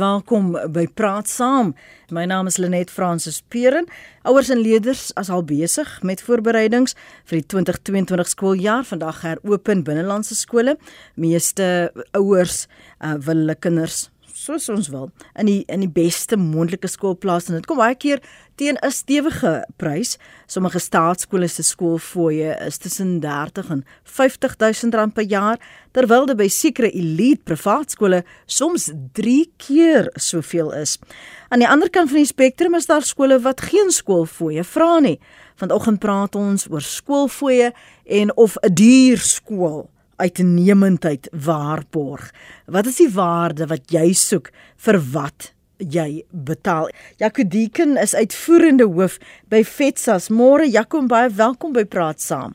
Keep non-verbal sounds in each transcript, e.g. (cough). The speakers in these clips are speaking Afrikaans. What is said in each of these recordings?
Welkom by Praat Saam. My naam is Lenet Fransis Peren. Ouers en leerders is al besig met voorbereidings vir die 2022 skooljaar. Vandag heropen binnelandse skole. Meeste ouers uh, wil hulle kinders soos ons wil in die in die beste moontlike skool plaas en dit kom baie keer teen 'n stewige prys. Sommige staatskole se skoolfooie is tussen 30 en 50 000 rand per jaar, terwyl dit by sekere elite privaat skole soms 3 keer soveel is. Aan die ander kant van die spektrum is daar skole wat geen skoolfooie vra nie. Vanoggend praat ons oor skoolfooie en of 'n duur skool uitnemendheid waarborg. Wat is die waarde wat jy soek vir wat jy betaal? Jaco Deeken is uitvoerende hoof by FETSAS. Môre Jaco, baie welkom by Praat Saam.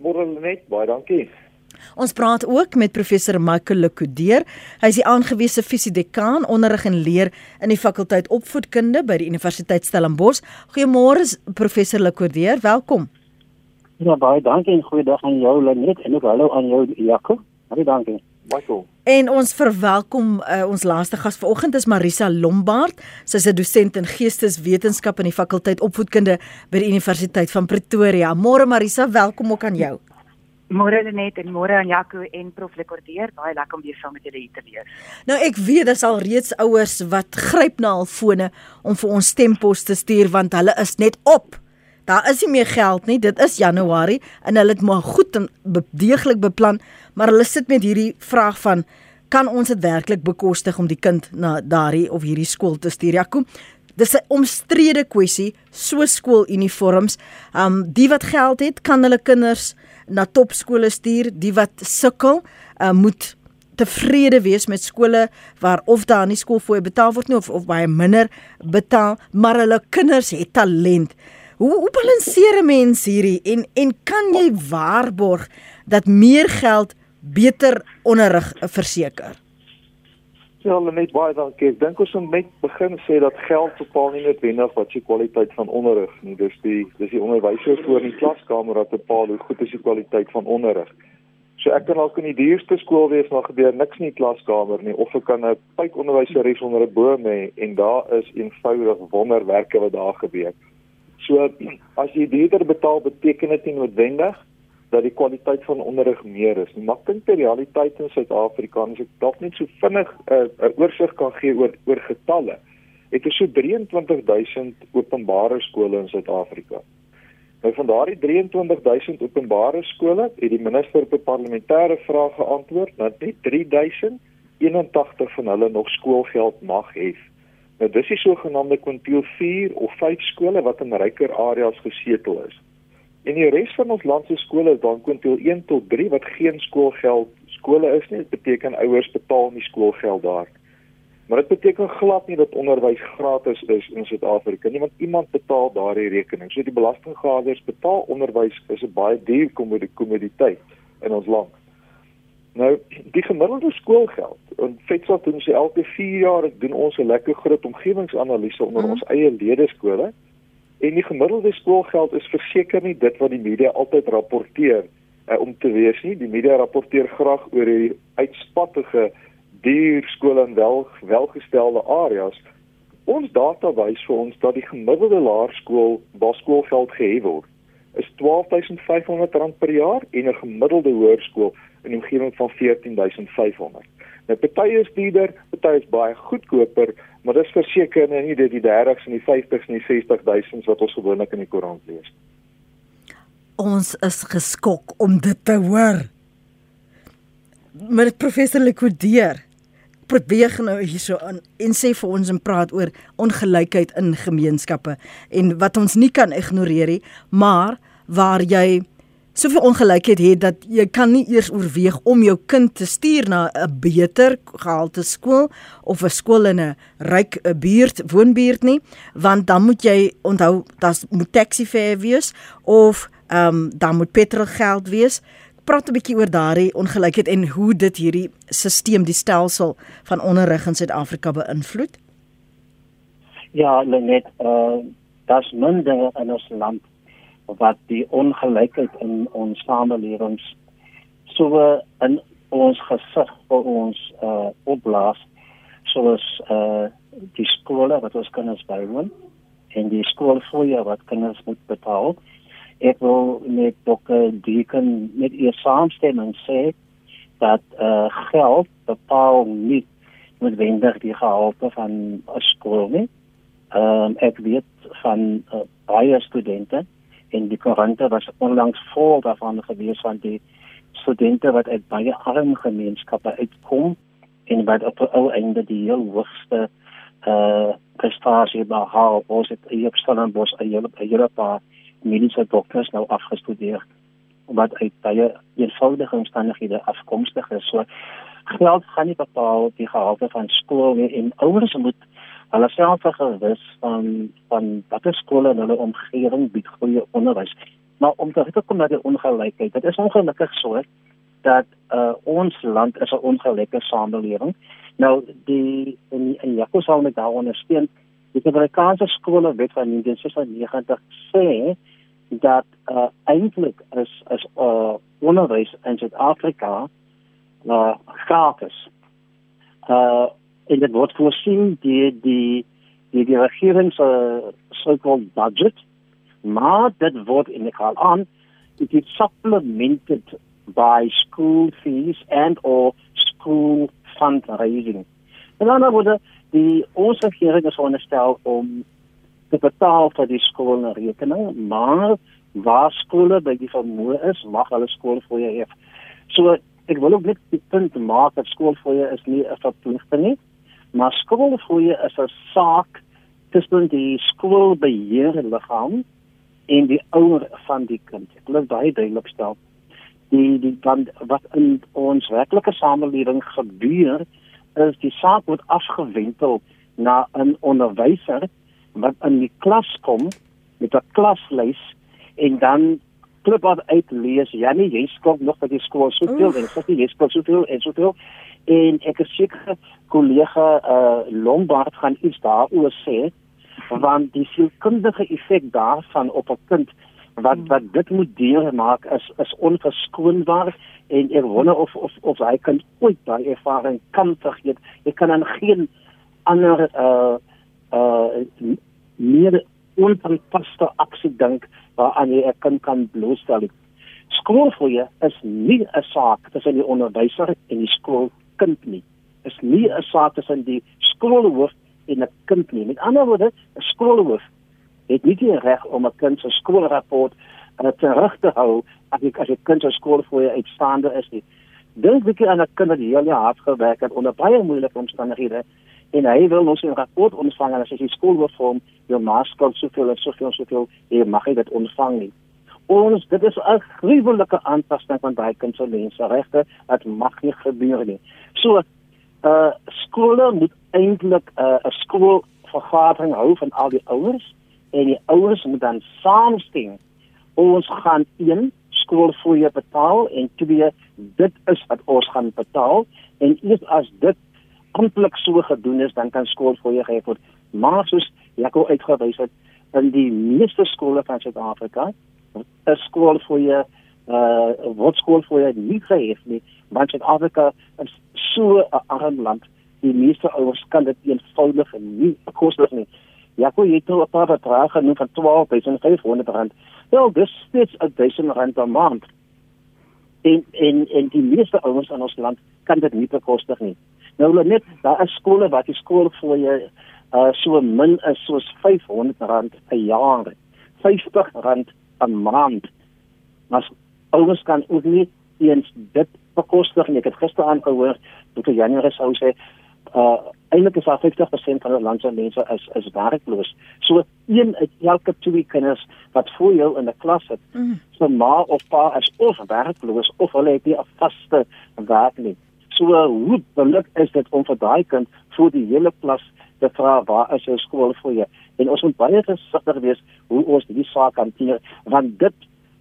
Môre net, baie dankie. Ons praat ook met professor Michael Lekodeer. Hy is die aangewese fisiedekaan onderrig en leer in die fakulteit opvoedkunde by die Universiteit Stellenbosch. Goeiemôre professor Lekodeer, welkom. Ja, baie dankie en goeiedag aan jou Lenet en ook hallo aan jou Jaco. Baie dankie. Michael. En ons verwelkom uh, ons laaste gas vanoggend is Marisa Lombard. Sy is 'n dosent in geesteswetenskap in die fakulteit opvoedkunde by die Universiteit van Pretoria. Môre Marisa, welkom ook aan jou. Môre Lenet en môre aan Jaco en Prof Lekordeer. Baie lekker om weer saam met julle hier te wees. Nou ek weet daar's al reeds ouers wat gryp na hul fone om vir ons stempos te stuur want hulle is net op. Daar is nie meer geld nie. Dit is Januarie en hulle het maar goed en deeglik beplan, maar hulle sit met hierdie vraag van kan ons dit werklik bekostig om die kind na daardie of hierdie skool te stuur? Ja, kom. Dis 'n omstrede kwessie, so skooluniforms. Um die wat geld het, kan hulle kinders na topskole stuur. Die wat sukkel, uh, moet tevrede wees met skole waar of daar nie skoolfooi betaal word nie of of baie minder betaal, maar hulle kinders het talent. Hoe hoe balanseer 'n mens hierdie en en kan jy waarborg dat meer geld beter onderrig verseker? Ja, net baie dankie. Ek dink ons moet begin sê dat geld bepaal nie noodwendig wat se kwaliteit van onderrig nie. Dis die dis die onderwysers voor in die klaskamer wat bepaal hoe goed is die kwaliteit van onderrig. So ek kan dalk in die duurste skool wees maar gebeur niks in die klaskamer nie of ek kan 'n pyponderwyseres onder 'n boom hê en daar is eenvoudig wonderwerke wat daar gebeur. So as jy duurder betaal beteken dit nie noodwendig dat die kwaliteit van onderrig meer is nie. Maar dink die realiteit in Suid-Afrika, as ek dalk net so vinnig 'n uh, uh, oorsig kan gee oor oor getalle. Het er so 23000 openbare skole in Suid-Afrika. Nou van daardie 23000 openbare skole het die minister op 'n parlementêre vraag geantwoord dat net 3081 van hulle nog skoolgeld mag hê. Nou dis die sogenaamde kwintiel 4 of 5 skole wat in ryker areas gesetel is. En die res van ons land se skole is dan kwintiel 1 tot 3 wat geen skoolgeld skole is nie. Dit beteken ouers betaal nie skoolgeld daar. Maar dit beteken glad nie dat onderwys gratis is in Suid-Afrika nie, want iemand betaal daardie rekening. So die belastinggawers betaal onderwys is 'n baie duur kommoditeit in ons land. Nou, die gemiddelde skoolgeld, en FETSA doen sy elke 4 jaar doen ons 'n lekker groot omgewingsanalise onder mm. ons eie ledeskole. En die gemiddelde skoolgeld is verseker nie dit wat die media altyd rapporteer uh, om te wees nie. Die media rapporteer graag oor die uitspattige duur skole in wel welgestelde areas. Ons data wys vir ons dat die gemiddelde laerskool waar skoolgeld gehef word, is R12500 per jaar en 'n gemiddelde hoërskool in 'n omgewing van 14500. Nou party is duurder, party is baie goedkoper, maar dis verseker nou nie dit die 30s en die 50s en die 60000 wat ons gewoonlik in die koerant lees. Ons is geskok om dit te hoor. Maar professor Lekodeer probeer nou hierso aan en sê vir ons en praat oor ongelykheid in gemeenskappe en wat ons nie kan ignoreer nie, maar waar jy soveel ongelykheid het dat jy kan nie eers oorweeg om jou kind te stuur na 'n beter gehalte skool of 'n skool in 'n ryk buurt, woonbuurt nie, want dan moet jy onthou dat moet taxi fare wees of ehm um, dan moet petrol geld wees. Praat 'n bietjie oor daardie ongelykheid en hoe dit hierdie stelsel, die stelsel van onderrig in Suid-Afrika beïnvloed. Ja, net uh eh, das minder in ons land wat die ongelykheid in ons samelewings so in ons gesig vir ons uh opblaas soos uh die skole wat ons kinders bywoon en die skoolfooie wat kinders moet betaal. Ek wil net ook die kan met u saamstem en sê dat uh geld bepaal nie noodwendig die gehalte van 'n skool nie. Ehm um, ek weet van uh, baie studente en die koerante was onlangs vol daarvan gewees van die studente wat uit baie arm gemeenskappe uitkom en wat op 'n ou einde die heel hoogste uh prestasie behaal ons het hier op Stellenbosch 'n hele 'n hele paar mediese dokters nou afgestudeer wat uit baie eenvoudige omstandighede afkomstig is so geld gaan nie bepaal die gehalte van skool nie en ouers moet hulle self gewis van van watter skole in hulle omgewing bied goeie onderwys maar om te kom na die ongelykheid dit is ongelukkig so dat uh, ons land is 'n ongelyke samelewing. Nou die in in Jaco sal met daar ondersteun die Amerikaanse skole wet van 1996 sê dat uh, eintlik is is uh, onderwys in Suid-Afrika uh, gratis. Uh en dit word voorsien die die die, die regering se uh, so-called budget maar dit word in die kaal aan it is supplemented by school fees and or school fundraising. En dan word die ons regering is onderstel om te betaal vir die skoolrekening, maar waar skole by die vermoë is, mag hulle skoolfooie hê. So ek wil ook net die punt maak dat skoolfooie is nie 'n verpligting nie, maar skoolfooie is 'n saak tussen die skoolbeheerliggaam en die ouer van die kind. Ek wil baie duidelik stel die die dan wat in ons werklike samelewing gebeur is die saak word afgewentel na 'n onderwyser wat in die klas kom met 'n klaslys en dan klop wat uitlees ja nee jy skop nog by die skool soveel en sê jy skop soveel en soveel. En ek is seker kollega uh, Lombard gaan iets daaroor sê want die sielkundige effek daarvan op 'n kind wat hmm. wat dit moet deurmaak is is onverskoonbaar en ek wonder of of of hy kan ooit daai ervaring kan vergeet. Ek kan aan geen ander uh uh meer onverpaste aksie dink waaraan jy 'n kind kan blootstel. Skoolfooie is nie 'n saak tussen die onderwyser en die skoolkind nie. Is nie 'n saak tussen die skoolhoof en 'n kind nie. Met ander woorde, 'n skoolhoof het nie die reg om 'n kind se skoolrapport uh, terug te hou as ek as 'n kind se skoolfooie uitstaande is nie. Dink bietjie aan 'n kind wat heel jaar hard gewerk het onder baie moeilike omstandighede en hy wil nou sy rapport ontvang en as hy sy skoolreform jou maatskap soveel en soveel soveel jy mag dit ontvang nie. Ons dit is 'n gruwelike aantasting van baie kind se menseregte wat mag nie gebeur nie. So uh skole moet eintlik 'n uh, 'n skoolvergadering hou van al die ouers en die ouers moet dan saamstem. Ons gaan een skoolfooie betaal en twee dit is wat ons gaan betaal en eers as dit amptelik so gedoen is dan kan skoolfooie gegee word. Maar soos Jaco uitgewys het in die meeste skole van Suid-Afrika is skoolfooie uh wat skoolfooie nie gegee nie want Suid-Afrika is so 'n arm land. Die meeste ouers kan dit eenvoudig nie bekostig nie. Jaco het nou 'n paar bedrae genoem van 12500 rand. Wel, dis steeds 1000 rand per maand. En en en die meeste ouers in ons land kan dit nie bekostig nie. Nou hulle net daar is skole wat die skool vir jy uh so min is soos 500 rand per jaar. 50 rand per maand. Maar ouers kan ook nie eens dit bekostig nie. Ek het gister aangehoor dat Januarie sou sê uh eintlik is daar 50% van die land se mense is is werkloos. So een uit elke twee kinders wat voor jou in 'n klas sit, mm. so ma of pa is of werkloos of hulle het nie 'n vaste werk nie. So hoe beluk is dit om vir daai kind voor die hele klas te vra waar is jou skool vir jou? En ons moet baie versigtig wees hoe ons hierdie saak hanteer want dit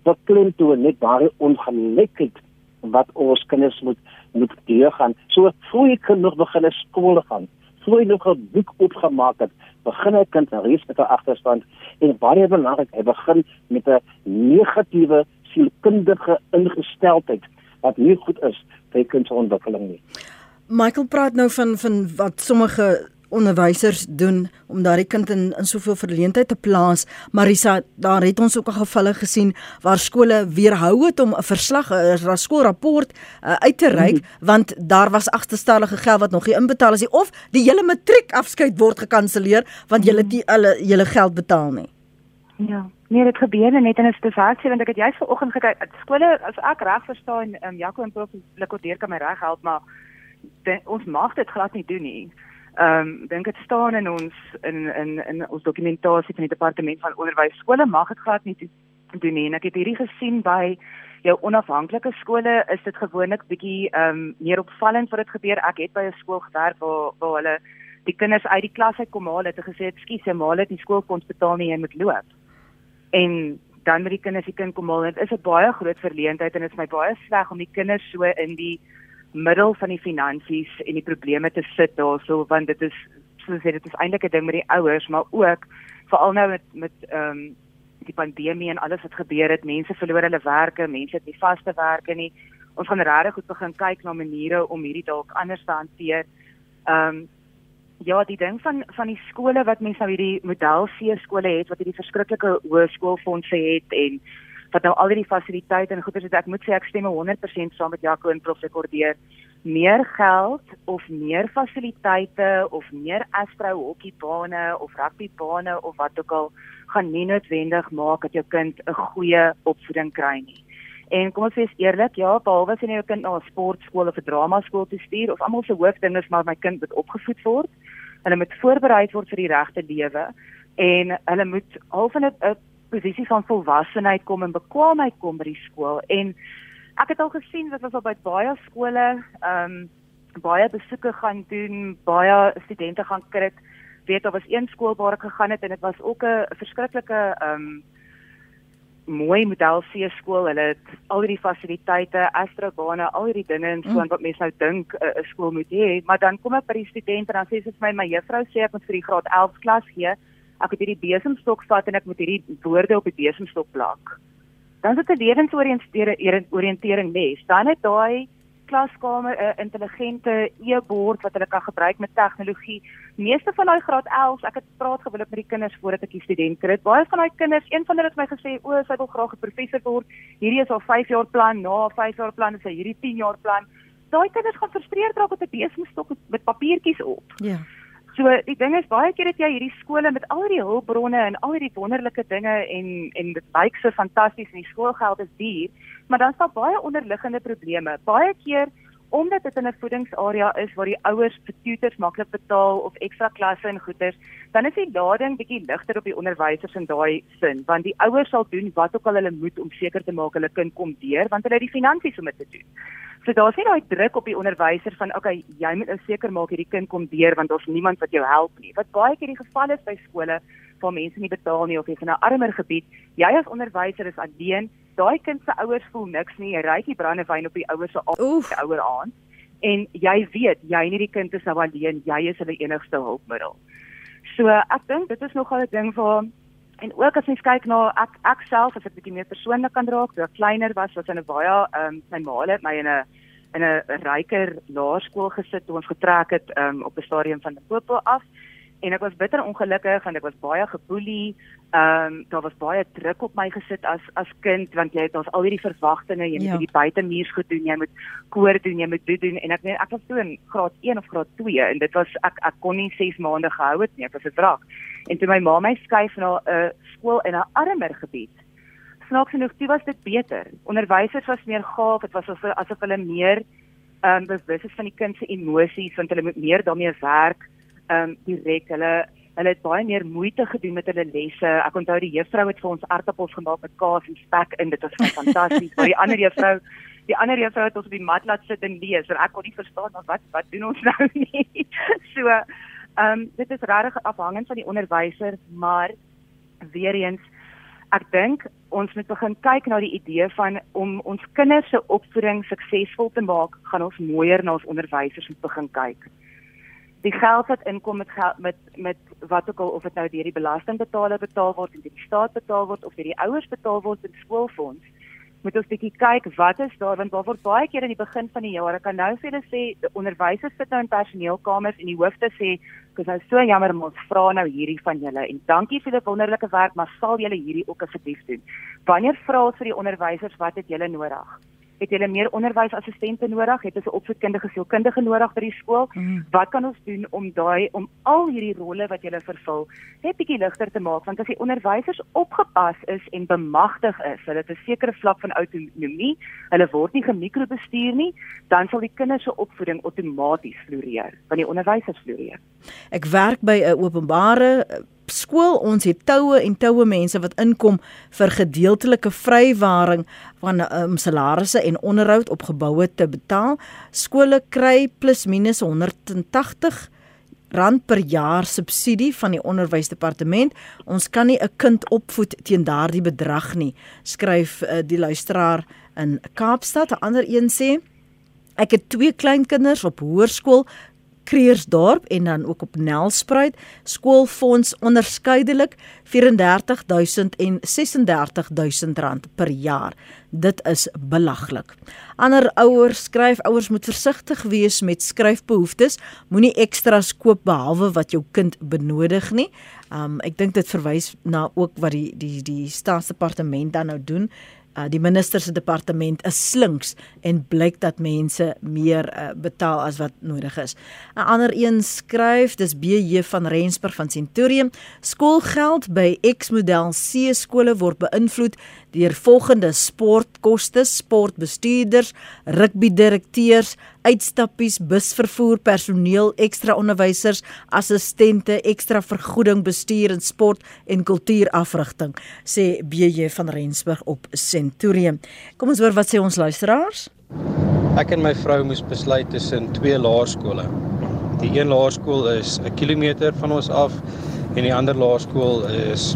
beklemtoon net baie ongelykheid wat ons kinders moet moet deurgaan. So voor jy kind nog begin skool gaan, voor jy nog 'n boek opgemaak het, begin 'n kind reeds met 'n agterstand en baie belangrik, hy begin met 'n negatiewe sielkundige ingesteldheid wat nie goed is vir kind se ontwikkeling nie. Michael praat nou van van wat sommige onderwysers doen om daardie kind in in soveel verleentheid te plaas. Marisa, daar het ons ook al gevalle gesien waar skole weerhou het om 'n verslag, 'n skoolrapport uh, uit te reik mm -hmm. want daar was agterstallige geld wat nog nie inbetaal is nie of die hele matriek afskeid word gekanselleer want jy het nie hulle julle geld betaal nie. Ja. Nee, dit gebeur net en dit is vervaardig want ek het jous vanoggend gekyk. Skole as ek reg verstaan, um, Jaco en Prof Lekordeer kan my reg help, maar de, ons mag dit glad nie doen nie. Ehm um, dink dit staan in ons in in in ons dokumentasie van die departement van onderwys. Skole mag dit glad nie doen nie. En ek het hierdie gesien by jou onafhanklike skole is dit gewoonlik bietjie ehm um, meer opvallend wat dit gebeur. Ek het by 'n skool gewerk waar waar hulle die kinders uit die klas uit kom haal het en gesê het skus, jy maal dit nie skoolfonds betaal nie, jy moet loop. En dan met die kinders die kind kom haal, dit is 'n baie groot verleentheid en dit is my baie sleg om die kinders so in die middel van die finansies en die probleme te sit daarso want dit is soos sê dit is eintlik 'n ding met die ouers maar ook veral nou met met ehm um, die pandemie en alles wat gebeur het mense verloor hulle werke mense het nie vaste werke nie. Ons gaan regtig goed begin kyk na maniere om hierdie dalk anders te hanteer. Ehm um, ja die ding van van die skole wat mense nou hierdie model C skole het wat hierdie verskriklike hoë skoolfondse het en wat nou al die fasiliteite en goeder het ek moet sê ek stem 100% saam met Jaco en Prof Rekordeer meer geld of meer fasiliteite of meer Astro hokkiebane of rugbybane of wat ook al gaan nie noodwendig maak dat jou kind 'n goeie opvoeding kry nie. En kom ons wees eerlik, ja, behalwe as jy jou kind na 'n sportskool of 'n dramaskool toe stuur of almal se hoofding is maar my kind moet opgevoed word. Hulle moet voorberei word vir die regte lewe en hulle moet half in 'n posisie van volwassenheid kom en bekwaamheid kom by die skool en ek het al gesien wat was al by baie skole ehm um, baie besoeke gaan doen, baie studente gaan krit. Weet daar was een skool waar ek gegaan het en dit was ook 'n verskriklike ehm um, mooi model C skool. Hulle het al die fasiliteite, astrobane, al die dinge en so mm. wat mense nou dink 'n uh, skool moet hê, maar dan kom ek by die studente en dan sê sy vir my my juffrou sê ek moet vir die graad 11 klas gee ek het hierdie besemstok vat en ek moet hierdie woorde op die besemstok plak. Dan sit 'n lewensoriëntering les. Dan het daai klaskamer 'n intelligente e-bord wat hulle kan gebruik met tegnologie. Meeste van daai graad 11, ek het praat gewoonlik met die kinders voordat ek die student kry. Baie van daai kinders, een van hulle het my gesê, "O, sy wil graag 'n professor word. Hierdie is al 5 jaar plan, na 5 jaar plan is hy hierdie 10 jaar plan." Daai kinders gaan frustreerd raak met 'n besemstok met papiertjies op. Ja. Yeah. So die ding is baie keer het jy hierdie skole met al die hulpbronne en al hierdie wonderlike dinge en en dit lyk so fantasties en die skoolgeld is duur, maar dan staan baie onderliggende probleme. Baie keer omdat dit in 'n voedingsarea is waar die ouers vir tutors maklik betaal of ekstra klasse en goeders, dan is die lading bietjie ligter op die onderwysers in daai sin, want die ouers sal doen wat ook al hulle moet om seker te maak hulle kind kom deur, want hulle het die finansies om dit te doen. So daar's nie daai druk op die onderwyser van okay, jy moet nou seker maak hierdie kind kom deur want daar's niemand wat jou help nie. Wat baie keer die geval is by skole waar mense nie betaal nie of jy's in 'n armer gebied, jy as onderwyser is alleen. Daai kind se ouers voel niks nie. Jy ry die brandewyn op die ouers se ouer aan en jy weet jy en hierdie kind is nou alleen. Jy is hulle enigste hulpmiddel. So ek dink dit is nogal 'n ding vir En ook as mens kyk na ek ek self as ek bietjie meer persoonlik kan raak, toe ek kleiner was, was in 'n baie ehm um, my ma het my in 'n in 'n ryker laerskool gesit toe ons getrek het um, op 'n stadium van Limpopo af en ek was bitter ongelukkig en ek was baie geboelie. Ehm um, daar was baie druk op my gesit as as kind want jy het ons al hierdie verwagtinge, jy moet ja. hierdie buitemuurs gedoen, jy moet koor doen, jy moet dit doen en ek nee, ek was toe in graad 1 of graad 2 en dit was ek ek kon nie 6 maande gehou het nie, ek was verdrak. En toe my ma my skuif na 'n uh, skool in 'n armer gebied. Snaaks genoeg, toe was dit beter. Onderwysers was meer gaaf, dit was asof asof hulle meer ehm um, bewus is van die kind se emosies, want hulle moet meer daarmee werk ehm um, direk hulle hulle het baie meer moeite gedoen met hulle lesse. Ek onthou die juffrou het vir ons aardappels gemaak met kaas en spek in. Dit was fantasties. Maar die ander juffrou, die ander juffrou het ons op die mat laat sit en lees. En ek kon nie verstaan wat wat doen ons nou (laughs) nie. So ehm um, dit is regtig afhangend van die onderwyser, maar weer eens ek dink ons moet begin kyk na die idee van om ons kinders se opvoeding suksesvol te maak, gaan ons mooier na ons onderwysers moet begin kyk die geld wat inkom met geld, met met wat ook al of dit nou deur die belastingbetaler betaal word en deur die staat betaal word of deur die ouers betaal word in skoolfonds moet ons bietjie kyk wat is daar want daar word baie keer in die begin van die jaar ek kan nou vir julle sê die onderwysers sit nou in personeelkamers en die hoofde sê dis nou so jammer maar ons vra nou hierdie van julle en dankie vir die wonderlike werk maar sal julle hierdie ook asseblief doen? Wanneer vra ons vir die onderwysers wat het julle nodig het hulle meer onderwysassistente nodig, het hulle 'n opvoedkundige sielkundige nodig by die skool. Mm. Wat kan ons doen om daai om al hierdie rolle wat hulle vervul net bietjie ligter te maak want as die onderwysers opgepas is en bemagtig is, hulle het 'n sekere vlak van autonomie, hulle word nie gemikrobestuur nie, dan sal die kinders se opvoeding outomaties floreer, want die onderwysers floreer. Ek werk by 'n openbare skool ons het toue en toue mense wat inkom vir gedeeltelike vrywaring van um, salarisse en onderhoud op geboue te betaal. Skole kry plus minus 180 rand per jaar subsidie van die onderwysdepartement. Ons kan nie 'n kind opvoed teen daardie bedrag nie, skryf uh, die luisteraar in Kaapstad. 'n Ander een sê Ek het twee kleinkinders op hoërskool Kreersdorp en dan ook op Nelspruit skoolfonds onderskeidelik 34000 en 36000 rand per jaar. Dit is belaglik. Ander ouers skryf ouers moet versigtig wees met skryfbehoeftes. Moenie ekstra's koop behalwe wat jou kind benodig nie. Um ek dink dit verwys na ook wat die die die staatsdepartement dan nou doen uh, die minister se departement is slinks en blyk dat mense meer uh, betaal as wat nodig is. 'n Ander een skryf, dis BJ van Rensburg van Centurion, skoolgeld by X-model C skole word beïnvloed deur volgende sportkoste, sportbestuurders, rugbydirekteurs, uitstappies, busvervoer, personeel, ekstra onderwysers, assistente, ekstra vergoeding, bestuur en sport en kultuurafrigting, sê BJ van Rensburg op Centurion. Kom ons hoor wat sê ons luisteraars. Ek en my vrou moes besluit tussen twee laerskole. Die een laerskool is 'n kilometer van ons af en die ander laerskool is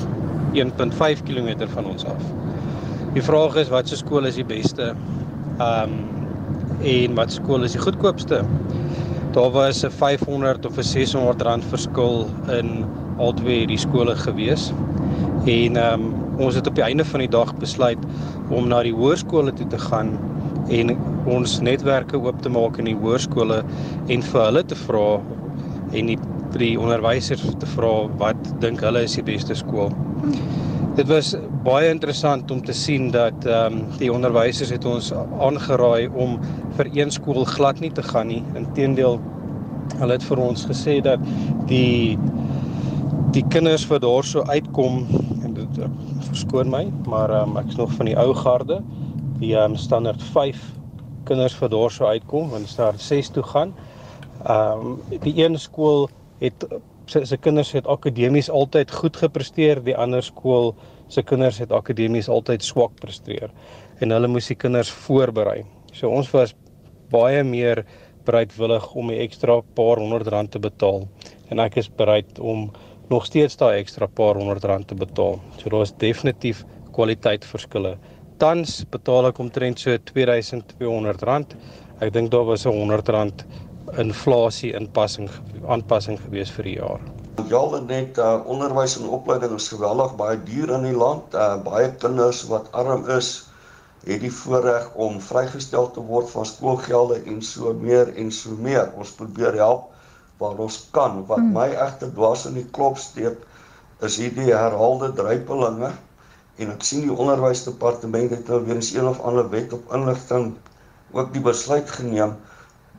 1.5 km van ons af. Die vraag is wat se skool is die beste? Ehm um, en wat skool is die goedkoopste? Daar was 'n 500 of 'n 600 rand verskil in albei hierdie skole gewees. En ehm um, ons het op die einde van die dag besluit om na die hoërskole toe te gaan en ons netwerke oop te maak in die hoërskole en vir hulle te vra en die die onderwysers te vra wat dink hulle is die beste skool. Dit was baie interessant om te sien dat ehm um, die onderwysers het ons aangeraai om vir een skool glad nie te gaan nie. Inteendeel hulle het vir ons gesê dat die die kinders wat daarso uitkom en dit uh, verskoon my, maar ehm um, ek is nog van die ou garde. Die ehm um, standaard 5 kinders wat daarso uitkom, want daar 6 toe gaan. Ehm um, die een skool het sy sy kinders het akademies altyd goed gepresteer, die ander skool se kinders het akademies altyd swak presteer en hulle moes die kinders voorberei. So ons was baie meer bereidwillig om 'n ekstra paar honderd rand te betaal en ek is bereid om nog steeds daai ekstra paar honderd rand te betaal. So daar is definitief kwaliteitverskille. Tans betaal ek omtrent so 2200 rand. Ek dink daar was 'n 100 rand inflasie inpassing aanpassing gewees vir die jaar. Ja, net uh, onderwys en opleiding is geweldig baie duur in die land. Uh, baie kinders wat arm is, het die voorreg om vrygestel te word van skoolgelde en so meer en so meer. Ons probeer help waar ons kan. Wat hmm. my egter dwars in die klop steek is hierdie herhaalde druipelinge en ek sien die onderwysdepartement het nou weer eens een of ander wet op inligting ook die besluit geneem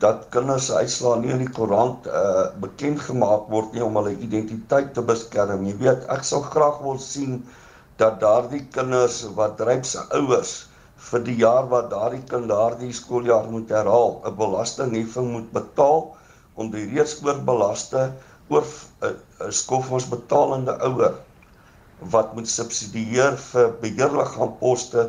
dat kinders se uitslae nie in die koerant uh bekend gemaak word nie om hulle identiteit te beskerm. Jy weet, ek sal graag wil sien dat daardie kinders wat dryp se ouers vir die jaar wat daardie kind daardie skooljaar moet herhaal, 'n belastingheffing moet betaal om die reeds oorbelaste oor 'n uh, uh, skoolfonds betalende ouer wat moet subsidieer vir beheerliggaamposte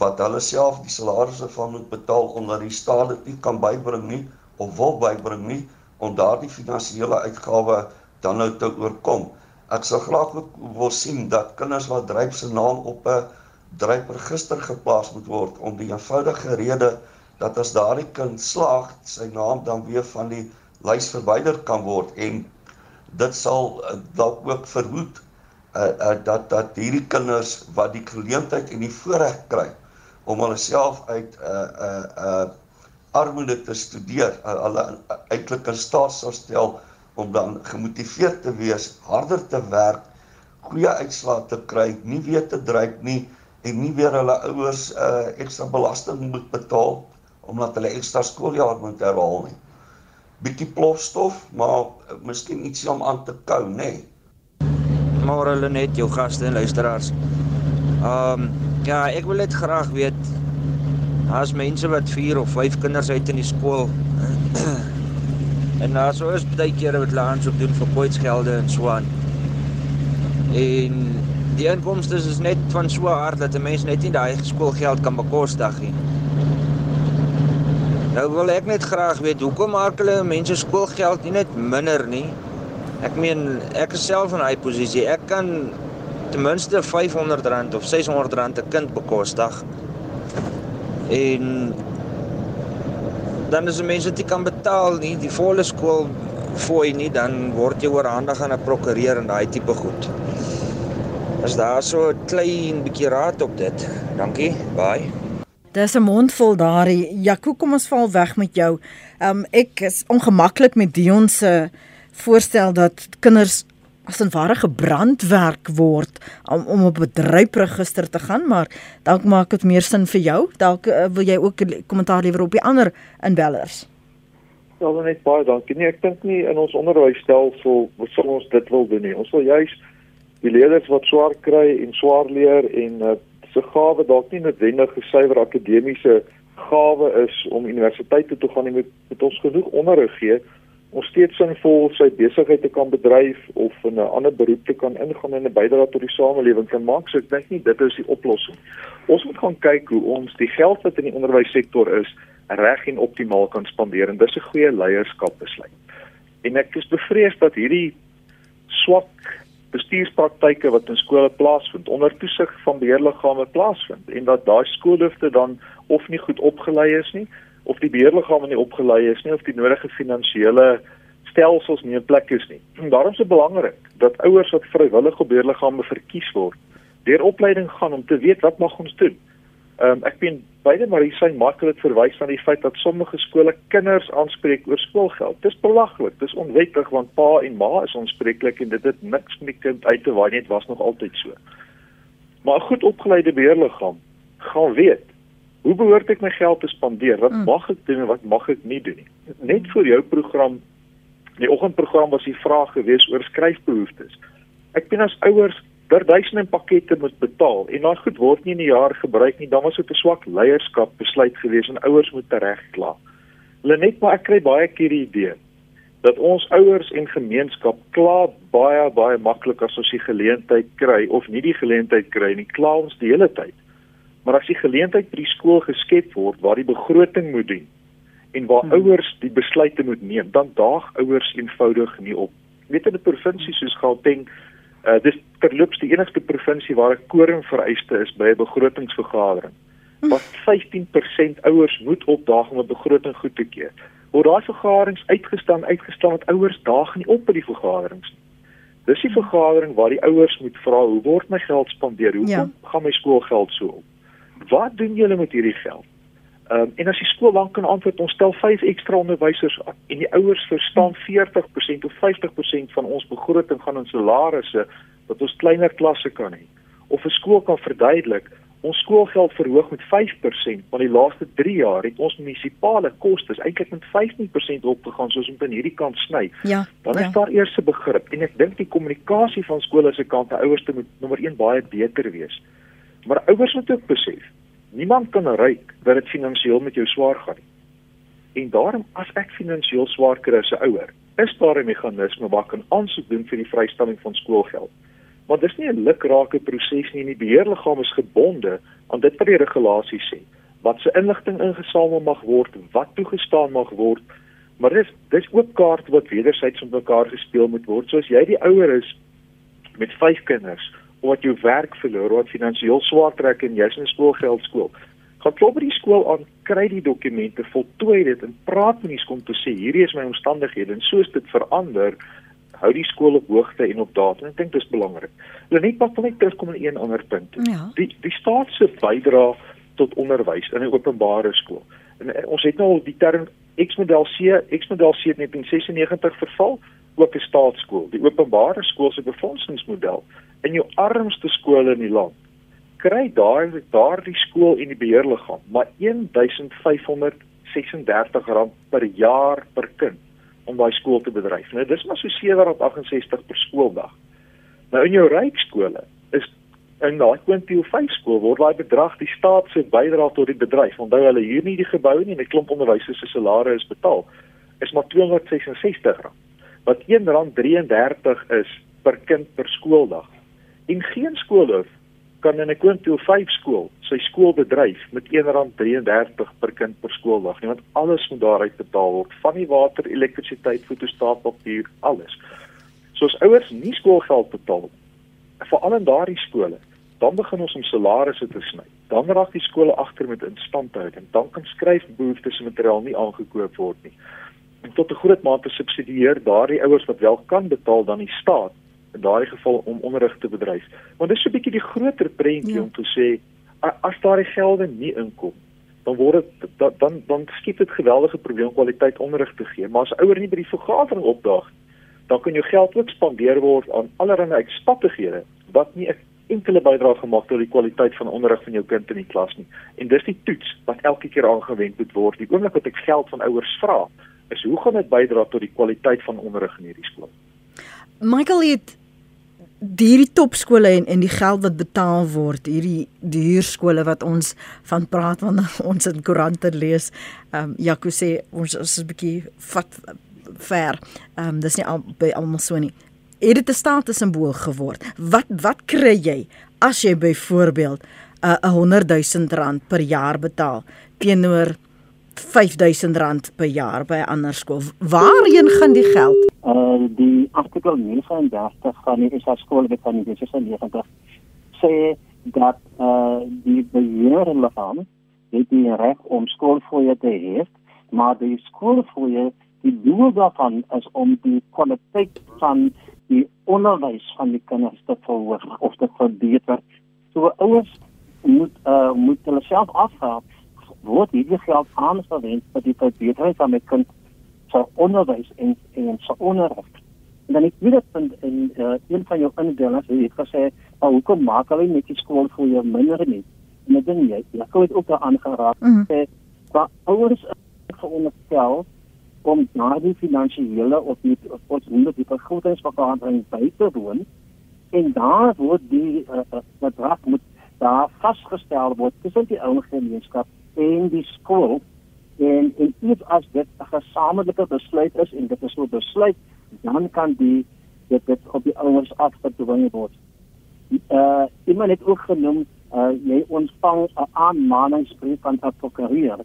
wat hulle self die salarisse van moet betaal omdat die staat dit nie kan bybring nie of wil bybring nie om daardie finansiële uitgawe dan nou te oorkom. Ek sal graag ook wil sien dat kinders wat dryp se naam op 'n drypregister geplaas moet word om die eenvoudige rede dat as daardie kind slaag, sy naam dan weer van die lys verwyder kan word en dit sal uh, dalk ook verhoed uh, uh, dat dat hierdie kinders wat die geleentheid en die voorreg kry om hulle self uit 'n uh, 'n uh, uh, armoede te studeer. Uh, hulle eintlik in staat sou stel om dan gemotiveerd te wees, harder te werk, goeie uitslae te kry, nie weer te dryk nie en nie weer hulle ouers uh, ekstra belasting moet betaal omdat hulle ekstra skooljaar moet herhaal nie. Bietjie plofstof, maar uh, miskien ietsie om aan te kou, nê. Nee. Môre hulle net jou gaste en luisteraars. Ehm um, ja, ek wil net graag weet as mense wat 4 of 5 kinders uit in die skool (clears throat) en daar sou is baie kere wat langs op doen vir poetsgelde en so aan. En die inkomste is net van so hard dat 'n mens net nie daai skoolgeld kan bekostig nie. Nou wil ek net graag weet hoekom maak hulle mense skoolgeld nie net minder nie? Ek meen ek is self in daai posisie. Ek kan ten minste R500 of R600 'n kind bekostig. En dan as mense dit kan betaal nie, die volle skool fooi nie, dan word jy oorhandig aan 'n prokureur en daai tipe goed. As daar so 'n klein bietjie raad op dit. Dankie. Bye. Dis 'n mondvol daai. Jaco, kom ons val weg met jou. Um ek is ongemaklik met Dion se voorstel dat kinders as 'n ware gebrandwerk word om om op 'n bedryfregister te gaan, maar dalk maak dit meer sin vir jou. Dalk uh, wil jy ook 'n kommentaar lewer op die ander inbellers. Ja, dan net baie dankie. Nee, ek dink nie in ons onderwysstelsel sal ons dit wil doen nie. Ons wil juis die leerders wat swaar kry en swaar leer en uh, se gawe dalk nie noodwendig gesuiwer akademiese gawe is om universiteite toe gaan en met, met ons genoeg onderrig gee om steeds sinvol sy besigheid te kan bedryf of in 'n ander beroep te kan ingaan en 'n bydrae tot die samelewing te maak. So ek dink nie dit is die oplossing. Ons moet gaan kyk hoe ons die geld wat in die onderwyssektor is reg en optimaal kan spandeer en dis 'n goeie leierskap besluit. En ek is bevrees dat hierdie swak bestuurspraktyke wat in skole plaasvind onder toesig van beheerliggame plaasvind en dat daai skoolhoofde dan of nie goed opgelei is nie of die beheerliggame nie opgelei is nie of die nodige finansiële stelsels nie in plek is nie. En (clears throat) daarom is dit belangrik dat ouers wat vrywillig op beheerliggame verkies word, deur opleiding gaan om te weet wat mag ons doen. Ehm um, ek ben beide hier sy maklik het verwys na die feit dat sommige skole kinders aanspreek oor skoolgeld. Dis belaglik, dis onwettig want pa en ma is aanspreeklik en dit het niks met die kind uit te waai nie, dit was nog altyd so. Maar 'n goed opgeleide beheerliggaam gaan weet Hoe behoort ek my geld te spandeer? Wat mm. mag ek doen en wat mag ek nie doen nie? Net vir jou program, die oggendprogram was die vraag gewees oor skryfbehoeftes. Ek bin as ouers per duisende pakkette moet betaal en daai goed word nie in 'n jaar gebruik nie. Dan was dit 'n swak leierskap besluit gewees en ouers moet regkla. Hulle net maar ek kry baie keer die idee dat ons ouers en gemeenskap kla baie baie maklik as ons die geleentheid kry of nie die geleentheid kry nie. Kla ons die hele tyd. Maar as die geleentheid by die skool geskep word waar die begroting moet dien en waar hmm. ouers die besluite moet neem, dan daag ouers eenvoudig nie op. Weet in 'n provinsie soos Gauteng, uh, dis terloops die enigste provinsie waar 'n koring vereiste is by 'n begrotingsvergadering. Hmm. Wat 15% ouers moet opdaag om 'n begroting goed te keur. Word daai vergaderings uitgestaan, uitgestaan dat ouers daag nie op by die vergaderings nie. Dis die vergadering waar die ouers moet vra hoe word my geld spandeer? Hoekom ja. gaan my skoolgeld so op? Wat doen julle met hierdie geld? Ehm um, en as die skool lank kan antwoord, ons stel 5 ekstra onderwysers aan en die ouers verstaan 40% of 50% van ons begroting gaan in salarisse wat ons kleiner klasse kan hê. Of 'n skool kan verduidelik, ons skoolgeld verhoog met 5% van die laaste 3 jaar het ons munisipale kostes eintlik met 15% opgegaan soos om aan hierdie kant sny. Ja. Dan is ja. daar eers 'n begrip en ek dink die kommunikasie van skole se kant te ouers moet nommer 1 baie beter wees. Maar ouers moet ook besef, niemand kan ryk dat dit finansiëel met jou swaar gaan nie. En daarom as ek finansiëel swaar kry as 'n ouer, is daar 'n meganisme waar ek kan aansoek doen vir die vrystelling van skoolgeld. Want dis nie 'n lukrake proses nie, die beheerliggaam is gebonde aan dit wat die regulasies sê. Wat se inligting ingesamel mag word, wat toegestaan mag word, maar dis dis ook kaart wat wederzijds met mekaar gespeel moet word. So as jy die ouer is met 5 kinders, wat jou werk verloor, wat finansiëel swaar trek en jy's in skoolgeld skool. Gaan klop by die skool aan, kry die dokumente, voltooi dit en praat met die skool om te sê hierdie is my omstandighede en soos dit verander, hou die skool op hoogte en op datum. Ek dink dis belangrik. Hulle net pak net terugkom in een ander punt. Ja. Die die staat se bydrae tot onderwys in 'n openbare skool. En uh, ons het nou al die term X-model C, X-model C in 1996 verval ook 'n staatskool. Die openbare skool se befondsingsmodel in jou armste skole in die land kry daar daardie skool en die beheerliggaam maar 1536 rand per jaar per kind om daai skool te bedryf. Nou dis maar so 768 per skooldag. Nou in jou ryk skole is in daai kwintiel 5 skool word daai bedrag die staat se bydrae tot die bedryf. Onthou hulle huur nie die gebou nie en 'n klomp onderwysers se salarisse is betaal. Is maar 266 rand. Wat R1.33 is per kind per skooldag. En geen skoolhoof kan in 'n kwintiel 5 skool sy skool bedryf met R1.33 per kind per skooldag nie want alles moet daaruit betaal word van die water, elektrisiteit, fotostaat, papier, alles. So as ouers nie skoolgeld betaal veral in daardie skole, dan begin ons om salarisse te sny. Dan raak die skole agter met instandhouding. Dan kan skryfbehoeftes en materiaal nie aangekoop word nie. En tot 'n groot mate subsidieer daardie ouers wat wel kan betaal dan die staat in daardie geval om onderrig te bedryf. Want dis so 'n bietjie die groter prentjie ja. om te sê as daardie gelde nie inkom dan word dit dan dan, dan skiet dit geweldige probleem kwaliteit onderrig te gee. Maar as ouer nie by die vergadering opdaag dan kan jou geld ook spandeer word aan allerlei uitspattighede wat nie 'n enkele bydrae gemaak tot die kwaliteit van onderrig van jou kind in die klas nie. En dis die toets wat elke keer aangewend moet word. Die oomblik wat ek geld van ouers vra, is hoe gaan dit bydra tot die kwaliteit van onderrig in hierdie skool? Michael het hierdie topskole en en die geld wat betaal word, hierdie duurskole wat ons van praat wanneer (laughs) ons in koerante lees. Ehm um, Jaco sê ons is 'n bietjie vat ver. Ehm um, dis nie al by almal so nie. Het dit 'n status simbool geword? Wat wat kry jy as jy byvoorbeeld 'n uh, 100 000 rand per jaar betaal teenoor 5000 rand per jaar by 'n ander skool? Waarheen gaan die geld? Uh die artikel 39 van die SA skoolwet van 1996 sê dat uh die beheerliggaam het die reg om skoolfooie te hê, maar die skoolfooie Die doel daarvan is om die kwaliteit van die onderwys van die kinders te verhoog of te verbeter. So ouers moet uh moet hulle self afvra word hierdie geld aangewend vir die verbetering van my kind se onderwys en en se onderrig. En dan ek weet dat in uh, een van jou indelings het gesê, "Maar hoekom maak hulle net die skool vir jou minder nie?" En ek dink jy, jy dit ook daar aangeraak. Mm -hmm. Sê, "Maar ouers is veronderstel om daardie finansiële of die of hoe die begrotingsvergadering by te woon en daar word die uh, bedrag moet daar vasgestel word tussen die ouer gemeenskap en die skool en en iets as dit 'n gesamentlike besluit is en dit is so besluit dan kan die dit dit op die ouers afgedwing word. Uh iemand het ook genoem uh jy ontvang 'n aanmaningsbrief van 'n prokureur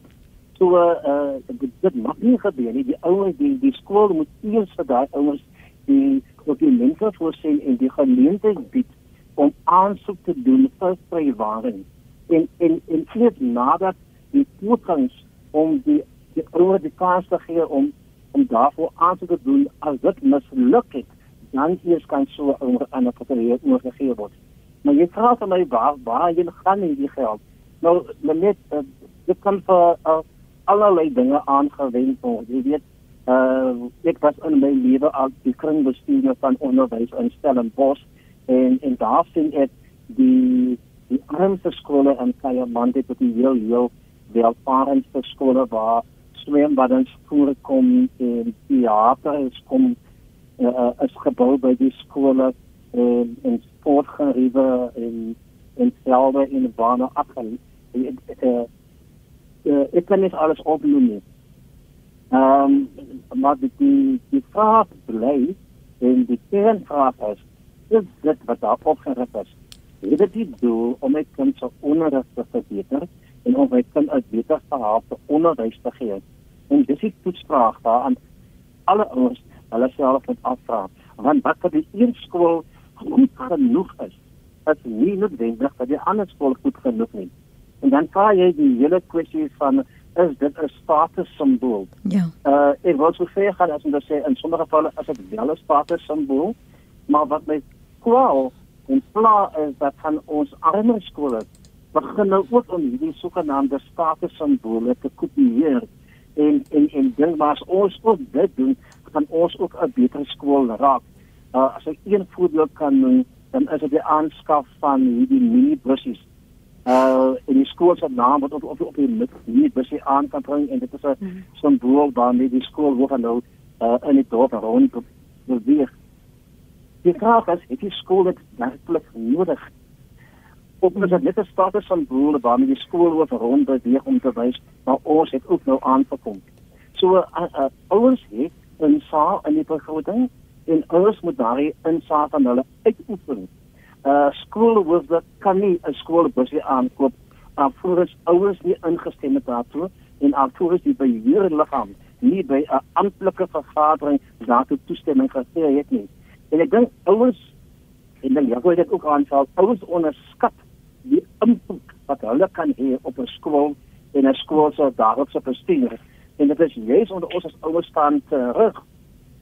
So uh dit, dit mag nie gebeur nie. Die ouers die die skool moet eers vir daai ouers die dokumente voorsien en die geleentheid bied om aansoek te doen vir vrywaring. En en en net nadat die toegangs om die die ouers die kans te gee om om daarvoor aansoek te doen as dit misluk het, dan eers kan so 'n ander prokureur oorgegee word. Maar jy vra vir my waar waar jy gaan in die geld. Nou net uh, dit kan vir uh, allerlei dinge aangewend word. Jy weet, uh ek was in my lewe as die kringbestuurder van onderwys in Stellenbosch en en daar sien ek die die armste skole in Kayamandi tot die heel heel welvarendste skole waar swembaddens voorkom en theater is kom uh, is gebou by die skole en en sportgeriewe en en velde in bane afgel. Uh, uh, ek kan net alles opnoem nie. Ehm um, maar die die, vraag bly en die kernvraag is is dit wat daar opgerig is. Dit die doel om my kind se onderrig te verbeter en om my kind uit beter gehalte onderwys te gee? En dis die toetsvraag daar aan alle ouers hulle self moet afvra. Want wat vir die een skool goed genoeg is, is nie noodwendig vir die ander skool goed genoeg nie. En dan vra jy die hele kwessie van is dit 'n status simbool? Ja. Uh ek wil so sê gaan as ons sê in sommige gevalle is dit wel 'n status simbool, maar wat my kwaal en pla is dat van ons armer skole begin nou ook om hierdie sogenaamde statussimbole te kopieer en en en ding maar as ons ook dit doen, gaan ons ook 'n beter skool raak. Uh, as ek een voorbeeld kan noem, dan is dit die aanskaf van hierdie minibusse. Uh in die skool se naam wat op op op die minibusse aan kan bring en dit is 'n mm. simbool waarmee die skool word nou uh in die dorp rond beweeg. Die vraag is, het die skool dit werklik nodig? Of is dit net 'n status van boere waarmee die skool oor rond beweeg om te wys maar ons het ook nou aangekom. So uh, uh, ouers het 'n saal in die begroting en ouers moet daai insaag van hulle uitoefen. Uh skoolhoof kan nie 'n skoolbusie aankoop alvorens ouers nie ingestem het daartoe en alvorens die beheerliggaam nie by 'n amptelike vergadering daartoe toestemming gegee het nie. En ek dink ouers en dan ja, dit ook aanval ouers onderskat die impak wat hulle kan hê op 'n skool en 'n skool se daaglikse bestuur. En dit is juist onder ons as ouers staan terug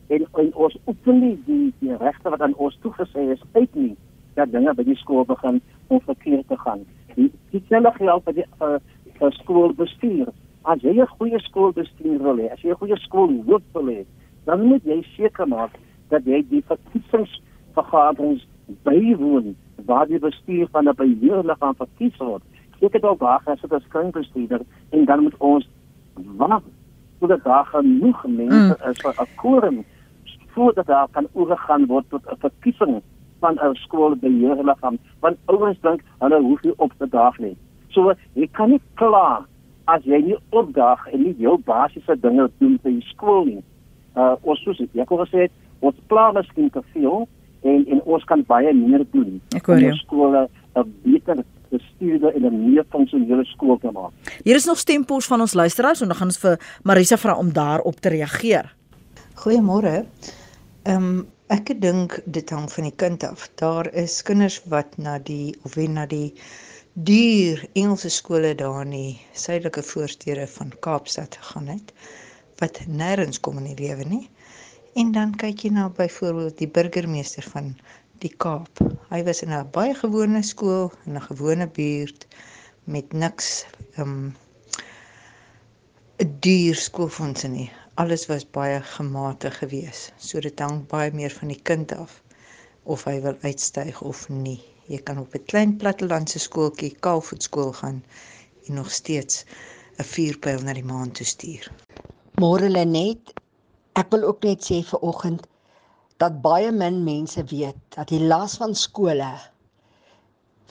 en, en ons oefen nie die die regte wat aan ons toegesê is uit nie dat dinge by die skool begin om verkeerd te gaan. Die die selfe geld by die uh, skoolbestuur as jy 'n goeie skoolbestuur wil hê, as jy 'n goeie skoolhoof wil hê, dan moet jy seker maak dat jy die verkiesingsvergaderings bywoon waar die bestuur van 'n beheerliggaam verkies word. Ek het ook daar gesit as kringbestuurder en dan moet ons wag totdat daar genoeg mense mm. is vir 'n quorum voordat daar kan oorgegaan word tot 'n verkiesing van 'n skoolbeheerliggaam want ouers dink hulle hoef nie op te daag nie. So jy kan nie klaar as jy nie opdaag en nie jou basiese dinge doen vir die skool nie. Uh ons soos ek al gesê het, ons plan is nie te veel en en ons kan baie meer doen. Ek hoor jou. Skole 'n beter bestuurde en 'n meer funksionele skool te maak. Hier is nog stempels van ons luisteraars en dan gaan ons vir Marisa vra om daarop te reageer. Goeiemôre. Ehm um, ek dink dit hang van die kind af. Daar is kinders wat na die of wen na die duur Engelse skole daar in die suidelike voorstede van Kaapstad gegaan het wat nêrens kom in die lewe nie. En dan kyk jy na byvoorbeeld die burgemeester van die Kaap. Hy was in 'n baie gewone skool in 'n gewone buurt met niks um, 'n duur skoolfondse nie. Alles was baie gematig geweest. So dit hang baie meer van die kind af of hy wil uitstyg of nie. Jy kan op 'n klein plattelandse skooltjie, Kaalvoet skool gaan en nog steeds 'n vuurpyl na die maan toe stuur. Môre Lenet, ek wil ook net sê vir oggend dat baie min mense weet dat die las van skole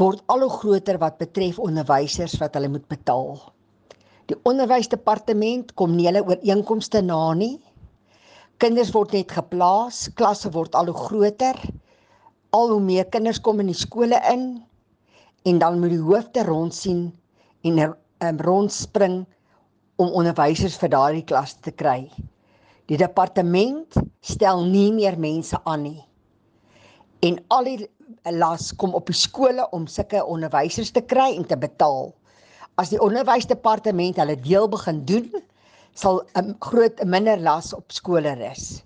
word al hoe groter wat betref onderwysers wat hulle moet betaal. Die onderwysdepartement kom nie hulle ooreenkomste na nie. Kinders word net geplaas, klasse word al hoe groter al hoe meer kinders kom in die skole in en dan moet die hoofde rond sien en um, rondspring om onderwysers vir daardie klas te kry. Die departement stel nie meer mense aan nie. En al die las kom op die skole om sulke onderwysers te kry en te betaal. As die onderwysdepartement hulle deel begin doen, sal 'n groot minder las op skole rus.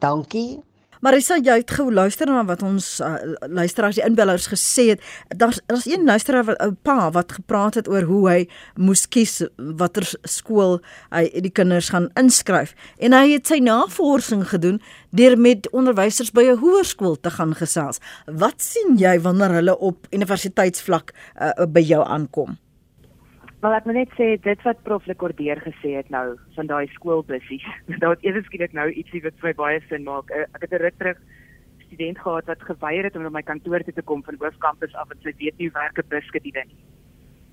Dankie. Marisa, jy het gou luister na wat ons uh, luisteraars die inbellers gesê het. Daar's daar's een luisteraar 'n pa wat gepraat het oor hoe hy moes kies watter skool hy die kinders gaan inskryf en hy het sy navorsing gedoen deur met onderwysers by 'n hoërskool te gaan gesels. Wat sien jy wanneer hulle op universiteitsvlak uh, by jou aankom? Maar ek moet net sê dit wat prof Lekordeer gesê het nou van daai skoolbussies. (laughs) Daar het eers skielik nou ietsie wat vir my baie sin maak. Eh, ek het 'n ruk terug student gehad wat geweier het om na my kantoor toe te kom van Hoofkampus af en sy weet nie werk 'n buskedule nie.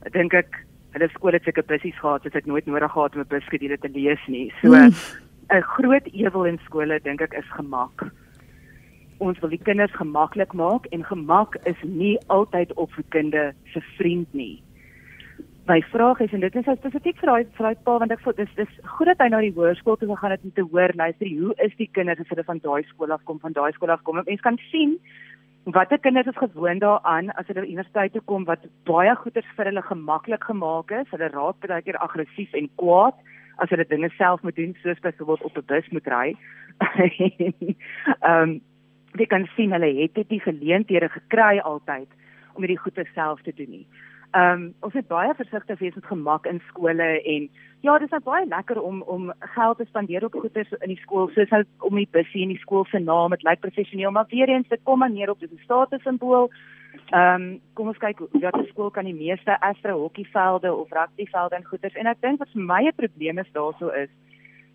Ek dink ek hulle skool het seker bussies gehad, het ek nooit nodig gehad om 'n buskedule te lees nie. So hmm. 'n groot ewel in skole dink ek is gemak. Ons wil die kinders gemaklik maak en gemak is nie altyd opvoedkunde se vriend nie my vraag is en dit is spesifiek vir daai vir daai pa want ek voel dis dis goed dat hy na die hoërskool toe gegaan het om te hoor luister hoe is die kinders as hulle van daai skool af kom van daai skool af kom? Mense kan sien watter kinders is gewoond daaraan as hulle universiteit toe kom wat baie goeders vir hulle gemaklik gemaak is. Hulle raak baie keer aggressief en kwaad as hulle dinge self moet doen soos byvoorbeeld op 'n bus moet ry. (laughs) Ehm um, jy kan sien hulle het dit die geleenthede gekry altyd om hierdie goeie self te doen nie Ehm um, ons moet baie versigtig wees met gemak in skole en ja, dit is nou baie lekker om om geld te spandeer op goeder in die skool, soos nou om die busse in die skool se naam, dit lyk professioneel, maar weer eens dit kom aan neer op 'n statussimbool. Ehm um, kom ons kyk watter skool kan die meeste Astro hokkievelde of rugbyvelde en goeders en ek dink wat vir my 'n probleem is daarso is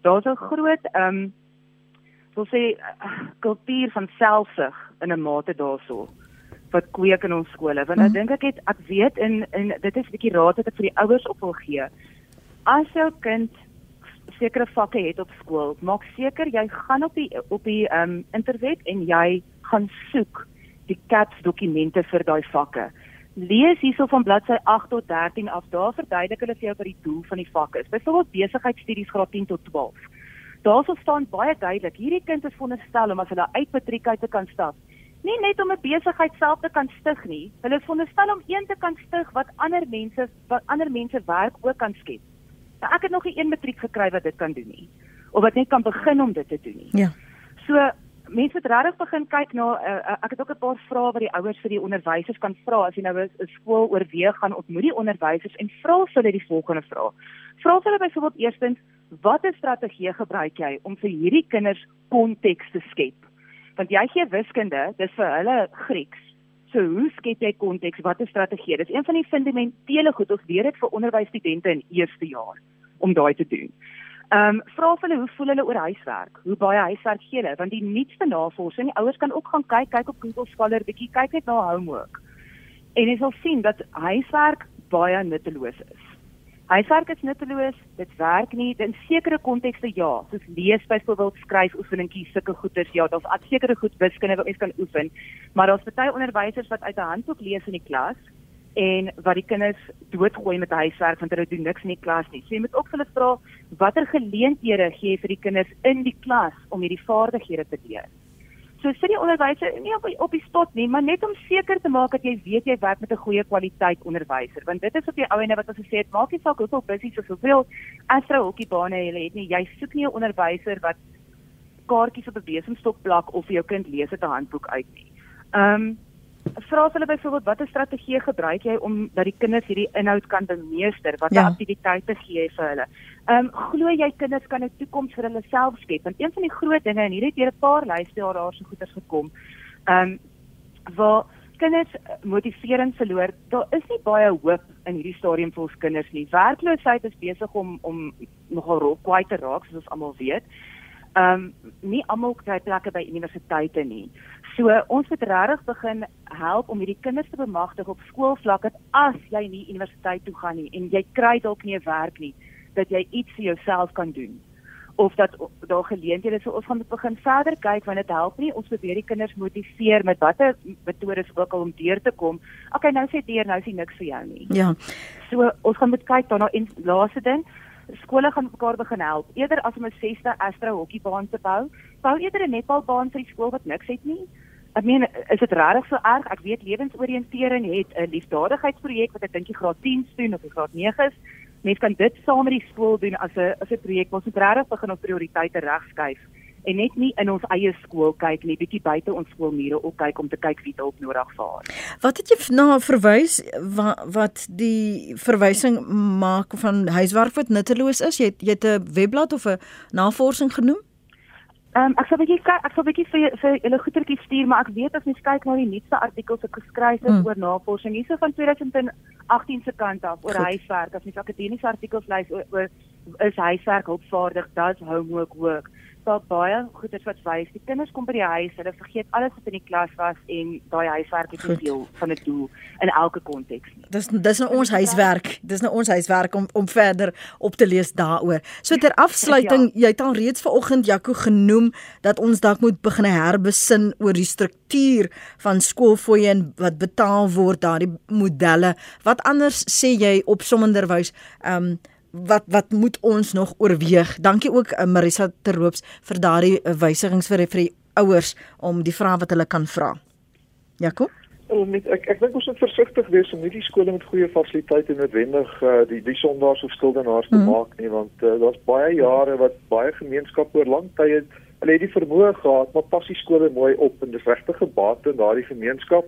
daar's 'n groot ehm um, wil sê kultuur van selfsug in 'n mate daarso wat kweek in ons skole. Want ek mm. dink ek het ek weet in in dit is 'n bietjie raad wat ek vir die ouers op wil gee. As jou kind sekere vakke het op skool maak seker jy gaan op die op die ehm um, internet en jy gaan soek die CAPS dokumente vir daai vakke. Lees hierso van bladsy 8 tot 13 af daar verduidelik hulle vir jou wat die doel van die vak is. Byvoorbeeld besigheidstudies graad 10 tot 12 Daarso staan baie duidelik, hierdie kind is veronderstel om as hulle uit matriek uit te kan stap, nie net om 'n besigheid self te kan stig nie. Hulle is veronderstel om een te kan stig wat ander mense wat ander mense werk ook kan skep. Nou ek het nog nie een matriek gekry wat dit kan doen nie of wat net kan begin om dit te doen nie. Ja. So mense moet regtig begin kyk na uh, ek het ook 'n paar vrae wat die ouers vir die onderwysers kan vra as jy nou 'n skool oorweeg gaan ontmoet die onderwysers en vra hulle die volgende vraag. Vra hulle byvoorbeeld eerstens watter strategie gebruik jy om vir hierdie kinders konteks te skep? Want jy gee wiskunde, dis vir hulle Grieks. So hoe skep jy konteks? Watter strategie? Dis een van die fundamentele goed ons leer dit vir onderwysstudente in eerste jaar om daai te doen. Ehm um, vra hulle hoe voel hulle oor huiswerk? Hoe baie huiswerk gee hulle? Want die nuutste navorsing, die ouers kan ook gaan kyk, kyk op Google Scholar bietjie, kyk net na homework. En jy sal sien dat huiswerk baie nutteloos is. Huiswerk is nutteloos, dit werk nie in sekere kontekste ja, soos lees byvoorbeeld skryf oefeningkies, sulke goeders ja, daar's at sekere goed wiskunde wat mens kan oefen, maar daar's baie onderwysers wat uit 'n handboek lees in die klas en wat die kinders doodgooi met huiswerk want hulle doen niks in die klas nie. So jy moet ook hulle vra watter geleenthede gee jy vir die kinders in die klas om hierdie vaardighede te leer. So sit die onderwyser nie op op die spot nie, maar net om seker te maak dat jy weet jy werk met 'n goeie kwaliteit onderwyser, want dit is op die ou ende wat ons gesê het, maak nie saak hoeveel bussies of hoeveel Astro hokkiebane jy het nie, jy soek nie 'n onderwyser wat kaartjies op 'n besemstok plak of vir jou kind lees uit 'n handboek uit nie. Ehm um, vra hulle byvoorbeeld watter strategie gebruik jy om dat die kinders hierdie inhoud kan bemeester? Watter ja. aktiwiteite gee jy vir hulle? Ehm um, glo jy kinders kan 'n toekoms vir hulle self skep? Want een van die groot dinge en hierdie het 'n paar luisteraars daar so goeders gekom. Ehm um, waar kinders motivering verloor. Daar is nie baie hoop in hierdie stadium vir ons kinders nie. Werkloosheid is besig om om nogal rop kwaai te raak soos ons almal weet. Ehm um, nie almal kry plekke by universiteite nie. So ons moet regtig begin help om hierdie kinders te bemagtig op skoolvlak dat as jy nie universiteit toe gaan nie en jy kry dalk nie 'n werk nie, dat jy iets vir jouself kan doen of dat daar geleenthede so ons gaan begin verder kyk want dit help nie ons probeer die kinders motiveer met watter metodes ook al om deur te kom. Okay, nou sê deur, nou is niks vir jou nie. Ja. So ons gaan moet kyk daarna en laaste ding, skole gaan mekaar begin help. Eerder as om 'n 6de Astro hokkiebaan te bou, bou eerder 'n netbalbaan vir die skool wat niks het nie. Ek meen, is dit regtig so erg? Ek weet lewensoriëntering het 'n liefdadigheidsprojek wat ek dink die graad 10 doen of die graad 9 is. Mens kan dit saam met die skool doen as 'n as 'n projek. Ons moet regtig begin op prioriteite regskuif en net nie in ons eie skool kyk nie, bietjie buite ons skoolmure ook kyk om te kyk wie hulp nodig vaar. Wat het jy na verwys wat wat die verwysing maak van huiswerk wat nutteloos is? Jy het, jy het 'n webblad of 'n navorsing genoem? Ehm um, ek sal bietjie ek sal bietjie vir vir julle goetertjies stuur, maar ek weet as mens kyk na die nuutste artikels wat geskryf is mm. oor navorsing hierso van 2018 se kant af oor huiswerk, as mens akademiese artikels lees oor, oor is huiswerk hulpvaardig, does homework work daar baie goeders wat wys die kinders kom by die huis, hulle vergeet alles wat in die klas was en daai huiswerk is deel van 'n doel in elke konteks. Dis dis nou ons huiswerk. Dis nou ons huiswerk om om verder op te lees daaroor. So ter afsluiting, ja. jy het al reeds vanoggend Jaco genoem dat ons dalk moet begin herbesin oor die struktuur van skoolfooie en wat betaal word daardie modelle. Wat anders sê jy op sommenderwys ehm um, wat wat moet ons nog oorweeg? Dankie ook uh, Marisa Terhoops vir daardie uh, wysigings vir vir die ouers om die vrae wat hulle kan vra. Jakob? Wel met ek ek dink ons moet versigtig wees om nie die skole met goeie fasiliteite noodwendig uh, die die sondaars of skuldenaars te mm. maak nie want uh, daar's baie jare wat baie gemeenskappe oor lang tye hulle het die vermoë gehad maar pas die skole mooi op en dis regtig gebate in daardie gemeenskap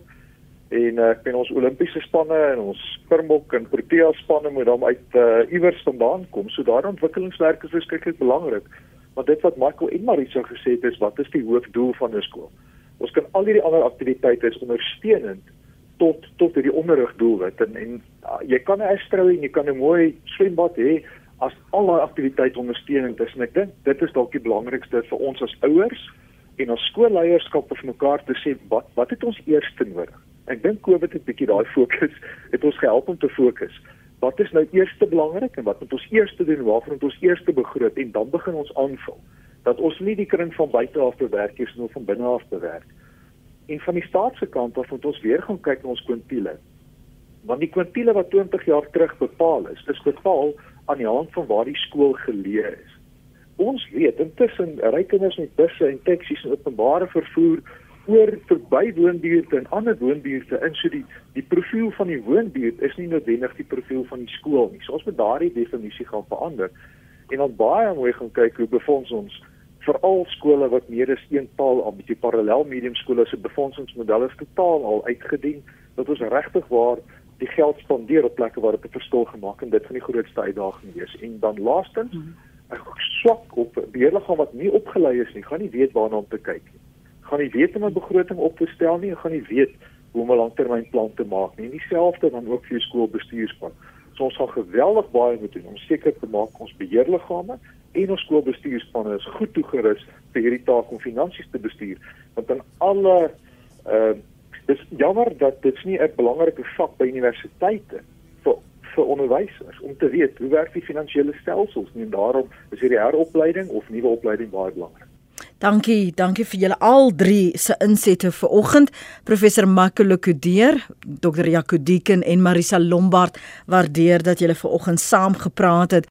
en uh, ek ben ons Olimpiese spanne en ons Springbok en Protea spanne moet dan uit uh, iewers vandaan kom. So daai ontwikkelingswerk is verskriklik belangrik. Maar dit wat Michael en Marisa gesê het is wat is die hoofdoel van 'n skool? Ons kan al hierdie ander aktiwiteite is ondersteunend tot tot hierdie onderrigdoelwit en en uh, jy kan 'n estrou en jy kan 'n mooi swembad hê as al daai aktiwiteite ondersteunend is. En ek dink dit is dalk die belangrikste vir ons as ouers en ons skoolleierskap vir mekaar te sê wat wat het ons eers nodig? Ek dink Covid het bietjie daai fokus het ons gehelp om te fokus. Wat is nou eers belangrik en wat moet ons eers doen? Waarvoor moet ons eers begroot en dan begin ons aanvul? Dat ons nie die kring van buite af bewerk nie, maar van binne af bewerk. En van die staat se kant af moet ons weer gaan kyk na ons kwintiele. Want die kwintiele wat 20 jaar terug bepaal is, is bepaal aan die hand van waar die skool geleë is ons weet intussen ry kinders met busse en taksies en openbare vervoer oor verby woonbuurte en ander woonbuurte in so die die profiel van die woonbuurt is nie noodwendig die profiel van die skool nie. So ons moet daardie definisie gaan verander en dan baie mooi gaan kyk hoe befonds ons veral skole wat meer as een taal aan met die parallel medium skole se befondsingsmodelle is totaal al uitgedien dat ons regtig waar die geld spandeer op plekke waar dit 'n verskil gemaak en dit gaan die grootste uitdaging wees. En dan laastens mm -hmm 'n swak op beheerliggaam wat nie opgelei is nie, gaan nie weet waarna om te kyk nie. Gaan nie weet om 'n begroting op te stel nie, gaan nie weet hoe om 'n langtermynplan te maak nie. Dieselfde dan ook vir jou skoolbestuurspan. So ons gaan geweldig baie moet doen om seker te maak ons beheerliggame en ons skoolbestuurspanne is goed toegerus vir hierdie taak om finansies te bestuur. Want dan alle uh dis jammer dat dit nie 'n belangrike vak by universiteite vir onderwysers om te weet hoe werk die finansiële stelsels nie en daarom is hierdie heropleiding of nuwe opleiding baie belangrik. Dankie, dankie vir julle al drie se insette vir oggend. Professor Makelo Kudeer, Dr. Jaco Deeken en Marisa Lombard, waardeer dat julle ver oggend saam gepraat het.